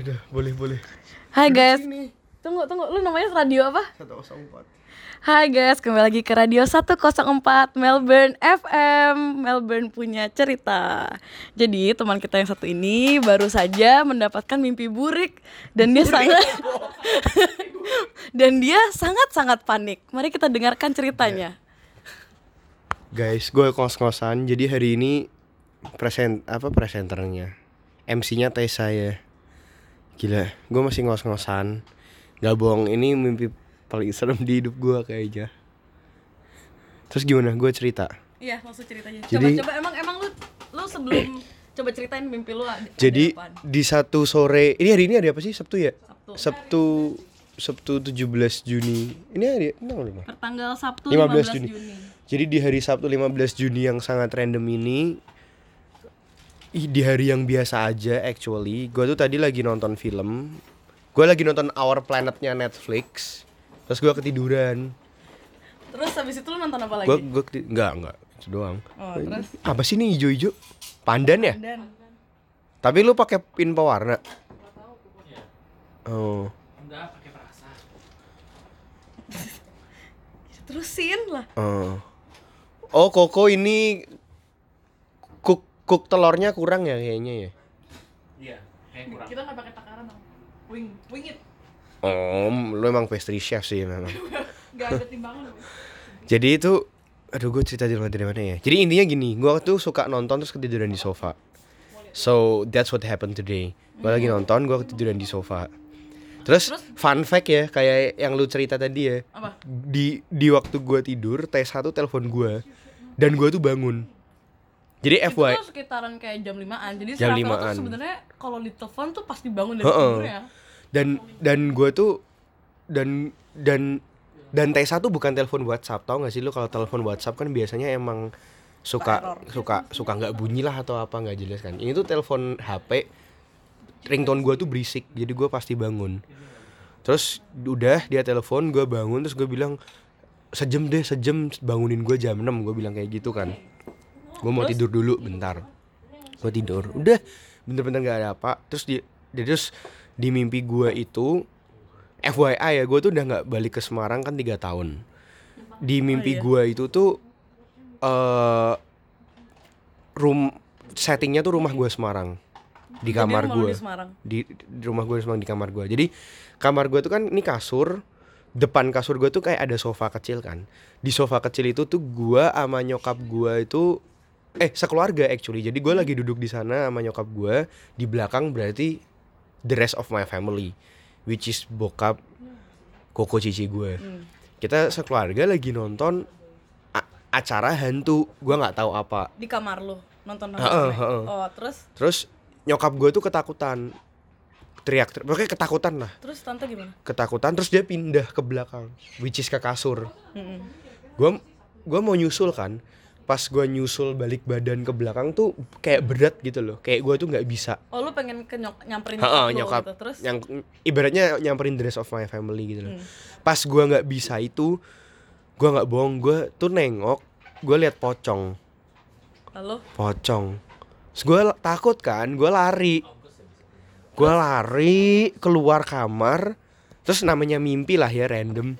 udah boleh boleh Hai guys. Tunggu, tunggu. Lu namanya radio apa? 104 Hai guys, kembali lagi ke Radio 104 Melbourne FM. Melbourne punya cerita. Jadi, teman kita yang satu ini baru saja mendapatkan mimpi burik dan dia sangat dan dia sangat-sangat panik. Mari kita dengarkan ceritanya. guys gue kos-kosan jadi hari ini present apa presenternya MC-nya Tessa ya gila gue masih ngos-ngosan gak bohong ini mimpi paling serem di hidup gue kayaknya terus gimana gue cerita Iya, langsung ceritanya. Jadi- coba coba emang emang lu lu sebelum coba ceritain mimpi lu ada, jadi ada di satu sore ini hari ini ada apa sih Sabtu ya Sabtu. Sabtu Sabtu 17 Juni ini hari tanggal berapa? Pertanggal Sabtu 15 15, Juni. Juni. Jadi di hari Sabtu 15 Juni yang sangat random ini ih, di hari yang biasa aja actually. Gue tuh tadi lagi nonton film. Gue lagi nonton Our Planetnya Netflix. Terus gue ketiduran. Terus habis itu lu nonton apa lagi? gue gue keti- nggak nggak itu doang. Oh, terus? apa sih nih hijau-hijau? Pandan ya? Dan tapi lu pakai pin pewarna? Oh. Terusin lah. oh. Oh koko ini cook telurnya kurang ya kayaknya ya Kita nggak pakai takaran dong. Wing, wing it. Oh, lu emang pastry chef sih memang. Gak ada timbangan. loh. Jadi itu, aduh gue cerita dari mana dari mana ya. Jadi intinya gini, gue tuh suka nonton terus ketiduran di sofa. So that's what happened today. Gue lagi nonton, gue ketiduran di sofa. Terus, fun fact ya, kayak yang lu cerita tadi ya. Apa? Di di waktu gue tidur, T1 telepon gue dan gue tuh bangun. Jadi Itu FY, tuh sekitaran kayak jam 5-an. Jadi Jam Serapel 5-an. tuh sebenarnya kalau ditelepon tuh pasti bangun dari tidurnya. dan dan gue tuh dan dan dan Tessa tuh bukan telepon WhatsApp tau gak sih lu kalau telepon WhatsApp kan biasanya emang suka suka suka nggak bunyi lah atau apa nggak jelas kan ini tuh telepon HP ringtone gue tuh berisik jadi gue pasti bangun terus udah dia telepon gue bangun terus gue bilang sejam deh sejam bangunin gue jam 6 gue bilang kayak gitu kan gue mau tidur dulu bentar. Gue tidur. Udah bener-bener gak ada apa. Terus di dia terus di mimpi gue itu FYI ya gue tuh udah nggak balik ke Semarang kan tiga tahun. Di mimpi iya. gue itu tuh eh room settingnya tuh rumah gue Semarang. Di kamar gue di di, di rumah gue Semarang di kamar gue jadi kamar gue tuh kan ini kasur. Depan kasur gue tuh kayak ada sofa kecil kan. Di sofa kecil itu tuh gue sama nyokap gue itu eh sekeluarga actually jadi gue lagi duduk di sana sama nyokap gue di belakang berarti the rest of my family which is bokap koko cici gue Hmm. kita sekeluarga lagi nonton acara hantu gue nggak tahu apa Di kamar lu nonton Heeh, rame. heeh. Oh, terus terus nyokap gue tuh ketakutan teriak teriak pokoknya ketakutan lah terus tante gimana? ketakutan terus dia pindah ke belakang which is ke kasur Mm-mm. gua gua mau nyusul kan pas gua nyusul balik badan ke belakang tuh kayak berat gitu loh. Kayak gua tuh nggak bisa. Oh, lu pengen ke nyok nyamperin Heeh, lu nyokap. gitu. Terus? Yang ibaratnya nyamperin the rest of my family gitu loh. Hmm. pas gua nggak bisa itu gua nggak bohong gua tuh nengok gua lihat pocong. Lalu? Pocong. Terus gue takut kan gue lari. Gue lari keluar kamar terus namanya mimpi lah ya random.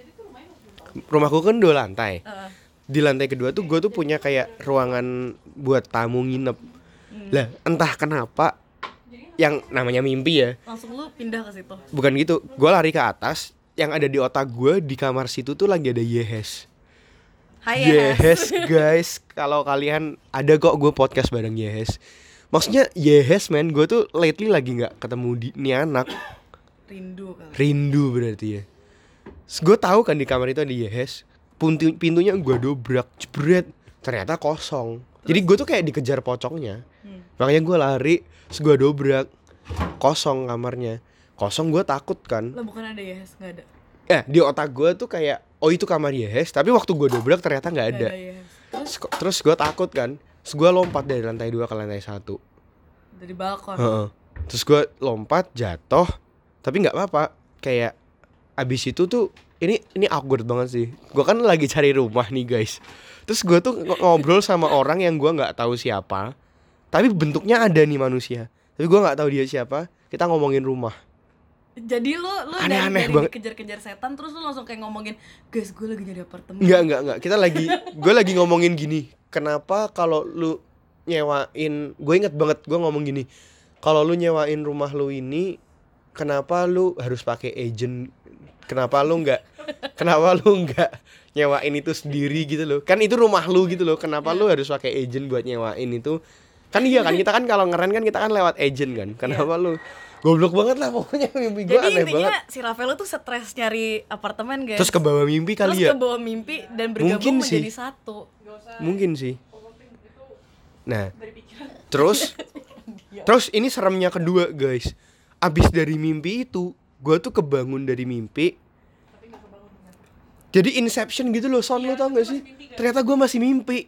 Rumahku kan dua lantai. Eh, di lantai kedua tuh gue tuh punya kayak ruangan buat tamu nginep lah entah kenapa yang namanya mimpi ya langsung lu pindah ke situ. bukan gitu gue lari ke atas yang ada di otak gue di kamar situ tuh lagi ada Yehes Hai. Yes guys, kalau kalian ada kok gue podcast bareng Yehes. Maksudnya Yehes men, gue tuh lately lagi nggak ketemu di nih anak. Rindu kali. Rindu berarti ya. Gue tahu kan di kamar itu ada Yehes. Pintu pintunya gue dobrak, jebret. Ternyata kosong. Jadi gue tuh kayak dikejar pocongnya. Hmm. Makanya gue lari, terus gue dobrak. Kosong kamarnya. Kosong gue takut kan. Lah bukan ada ya, nggak ada. Eh di otak gue tuh kayak oh itu kamar Yehes, tapi waktu gue dobrak ternyata nggak ada. ada ya. Terus, terus gue takut kan Terus gue lompat dari lantai 2 ke lantai 1 Dari balkon. Heeh. Terus gue lompat jatuh Tapi nggak apa-apa Kayak abis itu tuh Ini ini awkward banget sih Gue kan lagi cari rumah nih guys Terus gue tuh ng- ngobrol sama orang yang gue nggak tahu siapa Tapi bentuknya ada nih manusia Tapi gue nggak tahu dia siapa Kita ngomongin rumah Jadi lu lu dari, Aneh-aneh dari banget. dikejar-kejar setan terus lu langsung kayak ngomongin, "Guys, gue lagi nyari apartemen." Enggak, enggak, enggak. Kita lagi gue lagi ngomongin gini. Kenapa kalau lu nyewain, gue inget banget gue ngomong gini. Kalau lu nyewain rumah lu ini, kenapa lu harus pakai agent? Kenapa lu enggak? Kenapa lu enggak nyewain itu sendiri gitu loh? Kan itu rumah lu gitu loh. Kenapa lu harus pakai agent buat nyewain itu? Kan iya kan kita kan kalau ngeren kan kita kan lewat agent kan. Kenapa lu goblok banget lah pokoknya mimpi gue Jadi aneh intinya banget. si Rafael tuh stres nyari apartemen, guys. Terus ke bawah mimpi Terus kali ya? ke bawah mimpi dan bergabung Mungkin sih. menjadi satu. Mungkin sih. Nah, terus terus ini seremnya kedua, guys. Abis dari mimpi itu, gua tuh kebangun dari mimpi. Jadi inception gitu loh, son lu tau gak sih? Ternyata gua masih mimpi.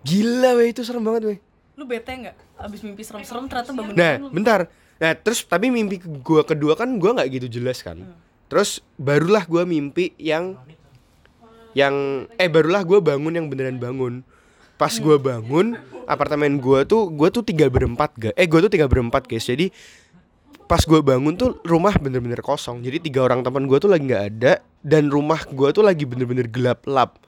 Gila weh, itu serem banget weh. Lu bete nggak? Abis mimpi serem-serem ternyata bangun Nah, bentar. Nah, terus tapi mimpi gua kedua kan gua nggak gitu jelas kan. Terus barulah gua mimpi yang yang eh barulah gua bangun yang beneran bangun. Pas gua bangun, apartemen gua tuh gua tuh tiga berempat ga. Eh gua tuh tiga berempat guys. Jadi pas gua bangun tuh rumah bener-bener kosong. Jadi tiga orang teman gua tuh lagi nggak ada dan rumah gua tuh lagi bener-bener gelap-lap.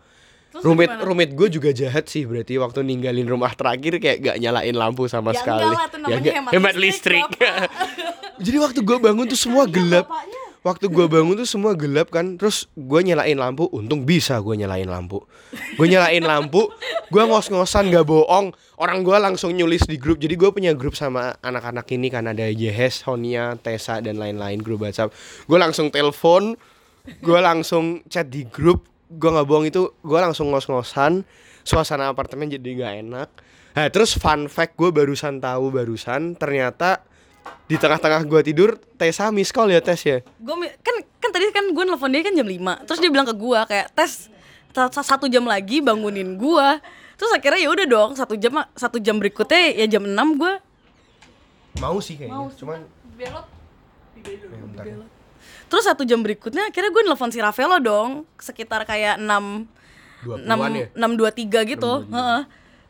Terus Rumit gimana? rumit gue juga jahat sih berarti waktu ninggalin rumah terakhir kayak gak nyalain lampu sama Ya sekali. enggak lah, namanya enggak. hemat listrik, Jadi waktu gue bangun tuh semua gelap. Waktu gue bangun tuh semua gelap kan, terus gue nyalain lampu. Untung bisa gue nyalain lampu. Gue nyalain lampu, gue ngos-ngosan gak bohong. Orang gue langsung nyulis di grup. Jadi gue punya grup sama anak-anak ini kan ada Yehes, Honia, Tessa dan lain-lain grup WhatsApp. Gue langsung telepon, gue langsung chat di grup. Gue nggak bohong itu, gue langsung ngos-ngosan. Suasana apartemen jadi gak enak. Nah, terus fun fact gue barusan tahu barusan ternyata di tengah-tengah gua tidur Tessa miss call ya Tes ya? Gue kan kan tadi kan gue nelfon dia kan jam 5 terus dia bilang ke gue kayak tes sa- sa- satu jam lagi bangunin gue terus akhirnya ya udah dong satu jam satu jam berikutnya ya jam 6 gue mau sih kayaknya cuman belot ya, bentar. terus satu jam berikutnya akhirnya gue nelfon si Ravelo dong sekitar kayak 6 20-an ya? 6 623 gitu. Heeh.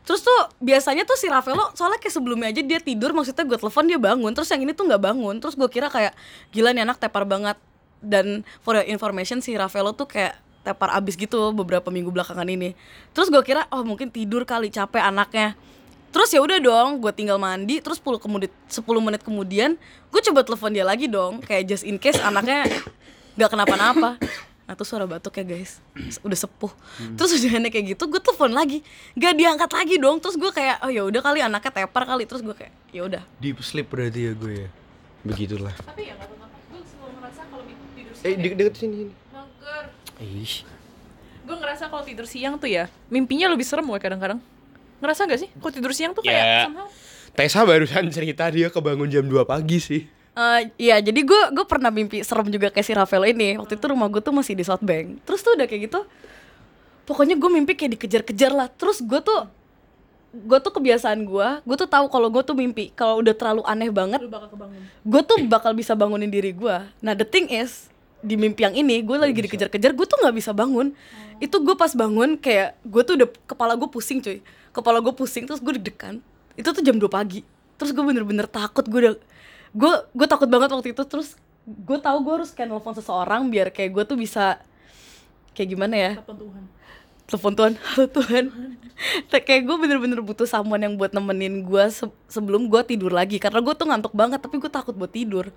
Terus tuh biasanya tuh si Ravelo soalnya kayak sebelumnya aja dia tidur maksudnya gue telepon dia bangun. Terus yang ini tuh nggak bangun. Terus gue kira kayak gila nih anak tepar banget. Dan for your information si Ravelo tuh kayak tepar abis gitu beberapa minggu belakangan ini. Terus gue kira oh mungkin tidur kali capek anaknya. Terus ya udah dong gue tinggal mandi. Terus 10 kemudian 10 menit kemudian gue coba telepon dia lagi dong kayak just in case anaknya nggak kenapa-napa nah tuh suara batuk ya guys. Udah sepuh. Terus udah aneh kayak gitu gue telepon lagi. Gak diangkat lagi dong. Terus gue kayak oh ya udah kali anaknya tepar kali. Terus gue kayak ya udah. Deep sleep berarti ya gue ya? Begitulah. Tapi ya nggak tahu kenapa gue selalu ngerasa kalau tidur eh siang de deket sini sini. Mager. Ih, gue ngerasa kalau tidur siang tuh ya mimpinya lebih serem gue kadang-kadang. Ngerasa gak sih? Kalau tidur siang tuh kayak Ya. somehow Tessa barusan cerita dia kebangun jam 2 pagi sih Eh, iya jadi gue gue pernah mimpi serem juga kayak si Rafael ini. Waktu itu rumah gue tuh masih di South Bank. Terus tuh udah kayak gitu pokoknya gue mimpi kayak dikejar-kejar lah. Terus gue tuh gue tuh kebiasaan gue gue tuh tahu kalau gue tuh mimpi. Kalau udah terlalu aneh banget gue tuh bakal bisa bangunin diri gue nah the thing is di mimpi yang ini gue lagi dikejar-kejar gue tuh nggak bisa bangun. Itu gue pas bangun kayak gue tuh udah kepala gue pusing cuy. Kepala gue pusing terus gue deg-degan. Itu tuh jam 2 pagi. Terus gue bener-bener takut gue udah gue gue takut banget waktu itu terus gue tahu gue harus kayak nelfon seseorang biar kayak gue tuh bisa kayak gimana ya? Telepon Tuhan. Telepon Tuhan halo Tuhan. Kayak- kayak gue bener-bener butuh someone yang buat nemenin gue se- sebelum gue tidur lagi karena gue tuh ngantuk banget tapi gue takut buat tidur.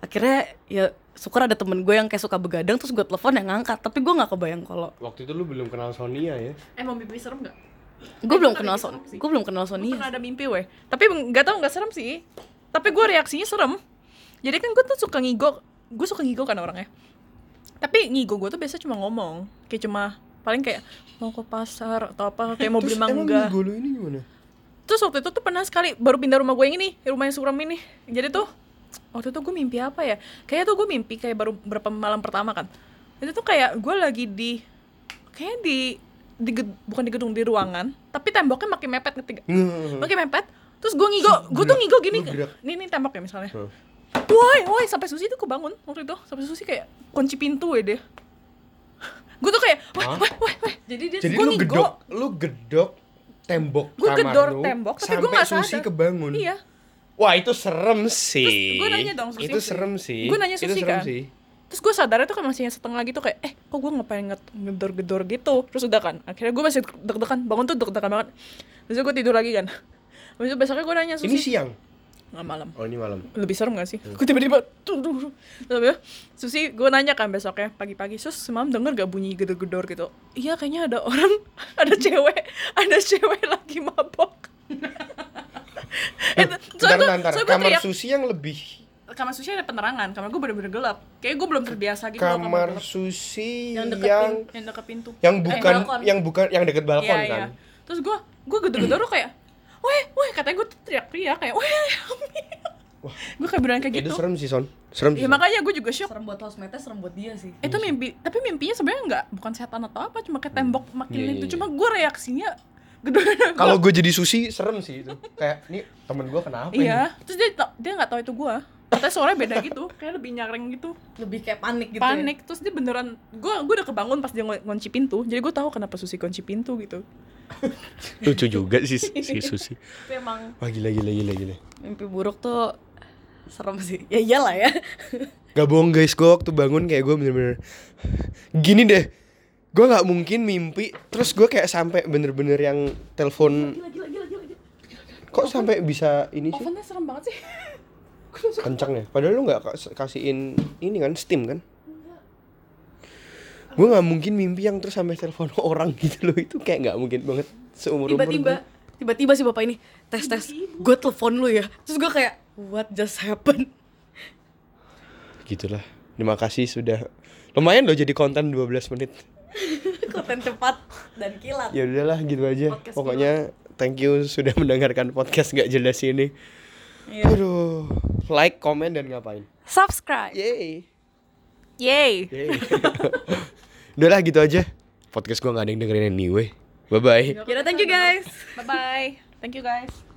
Akhirnya ya syukur ada temen gue yang kayak suka begadang terus gue telepon yang ngangkat tapi gue nggak kebayang kalau waktu itu lu belum kenal Sonia ya? Eh mau mimpi serem gak? gue belum tapi kenal serem Son sih. gue belum kenal Sonia. Pernah ada mimpi weh. Tapi nggak tahu nggak serem sih tapi gue reaksinya serem jadi kan gue tuh suka ngigo gue suka ngigo kan orangnya tapi ngigo gue tuh biasa cuma ngomong kayak cuma paling kayak mau ke pasar atau apa kayak mau beli Terus emang mangga minggu lu ini gimana? Terus waktu itu tuh pernah sekali baru pindah rumah gue yang ini, rumah yang suram ini. Jadi tuh waktu itu gue mimpi apa ya? Kayaknya tuh gue mimpi kayak baru berapa malam pertama kan. Itu tuh kayak gue lagi di kayak di di bukan di gedung di ruangan, tapi temboknya makin mepet ketiga. Makin mepet. Terus gue ngigo, gue tuh ngigo gini. Nih nih temboknya misalnya. Hmm. Woi, woi sampai Susi tuh kebangun waktu itu. Sampai Susi kayak kunci pintu ya dia. gue tuh kayak, woi, woi, woi, woi. jadi dia Jadi Gua lu ngigo. gedok, lu gedok tembok Gue kamar gedor lu tembok, tapi sampai gue gak Susi sadar. kebangun. Iya. Wah itu serem sih. gue nanya dong, Susi. Itu serem sih. Gue nanya itu Susi serem kan. sih. Terus gue sadar itu kan masih setengah gitu kayak eh kok gue ngapain ngedor-gedor gitu. Terus udah kan akhirnya gue masih deg-degan bangun tuh deg-degan banget. Terus gue tidur lagi kan. Habis itu besoknya gue nanya Susi. Ini siang. Nggak malam. Oh ini malam. lebih serem gak sih? Gue tiba-tiba tuh tuh ya, Susi gue nanya kan besoknya pagi-pagi Sus semalam denger gak bunyi gedor-gedor gitu Iya kayaknya ada orang Ada cewek Ada cewek lagi mabok Itu- Bentar, bentar, Kamar teriak, Susi yang lebih Kamar Susi ada penerangan Kamar gue bener-bener gelap Kayaknya gue belum terbiasa gitu kamar gelap. Susi Yang deket yang pin- Yang deket pintu yang Eh, bukan balkon. yang bukan yang deket balkon Iya, kan. iya. Terus gue Gue gedor-gedor tuh kayak Weh, weh, katanya gue teriak-teriak kayak Weh, Gue kayak beneran kayak Itu gitu. serem sih Son. Serem sih. Ya makanya gue juga shock. Serem buat housemate serem buat dia sih. Itu mimpi tapi mimpinya sebenarnya nggak bukan setan atau apa cuma kayak tembok makin Iya, itu. iya, cuma gue reaksinya gedor Kalau gue jadi Susi serem sih itu. Kayak nih temen gue kenapa iya. terus dia tau- dia nggak tahu itu gue katanya suaranya beda gitu kayak lebih nyaring gitu. Lebih kayak panik gitu panik. Terus dia beneran gue gue udah kebangun pas dia ngun- ngunci pintu. Jadi gue tahu kenapa Susi kunci pintu gitu? Lucu juga sih si Susi. ya. Tapi emang Wah gila gila gila gila. mimpi buruk tuh serem sih Ya iyalah ya Gak bohong guys, gue waktu bangun kayak gue bener-bener Gini deh Gue gak mungkin mimpi Terus gue kayak sampai bener-bener yang telepon Kok sampai bisa ini sih? ovennya serem banget sih Kencang ya Padahal lu gak kas- kasihin ini kan, steam kan Gue gak mungkin mimpi yang terus sampai telepon orang gitu loh. Itu kayak gak mungkin banget Seumur-umur Tiba-tiba Tiba-tiba si bapak ini Tes tes. Gue telepon lu ya. Terus gue kayak What just happened? Gitulah. Terima kasih sudah. Lumayan loh jadi konten 12 menit. Konten cepat Dan kilat. Ya udahlah gitu aja. Podcast pokoknya thank you sudah mendengarkan podcast gak jelas ini. Iya. aduh like comment dan ngapain? Subscribe. Yay. Yay. Yay udahlah gitu aja. Podcast gua gak ada yang dengerin anyway. Bye bye Yaudah thank you guys. Bye bye thank you guys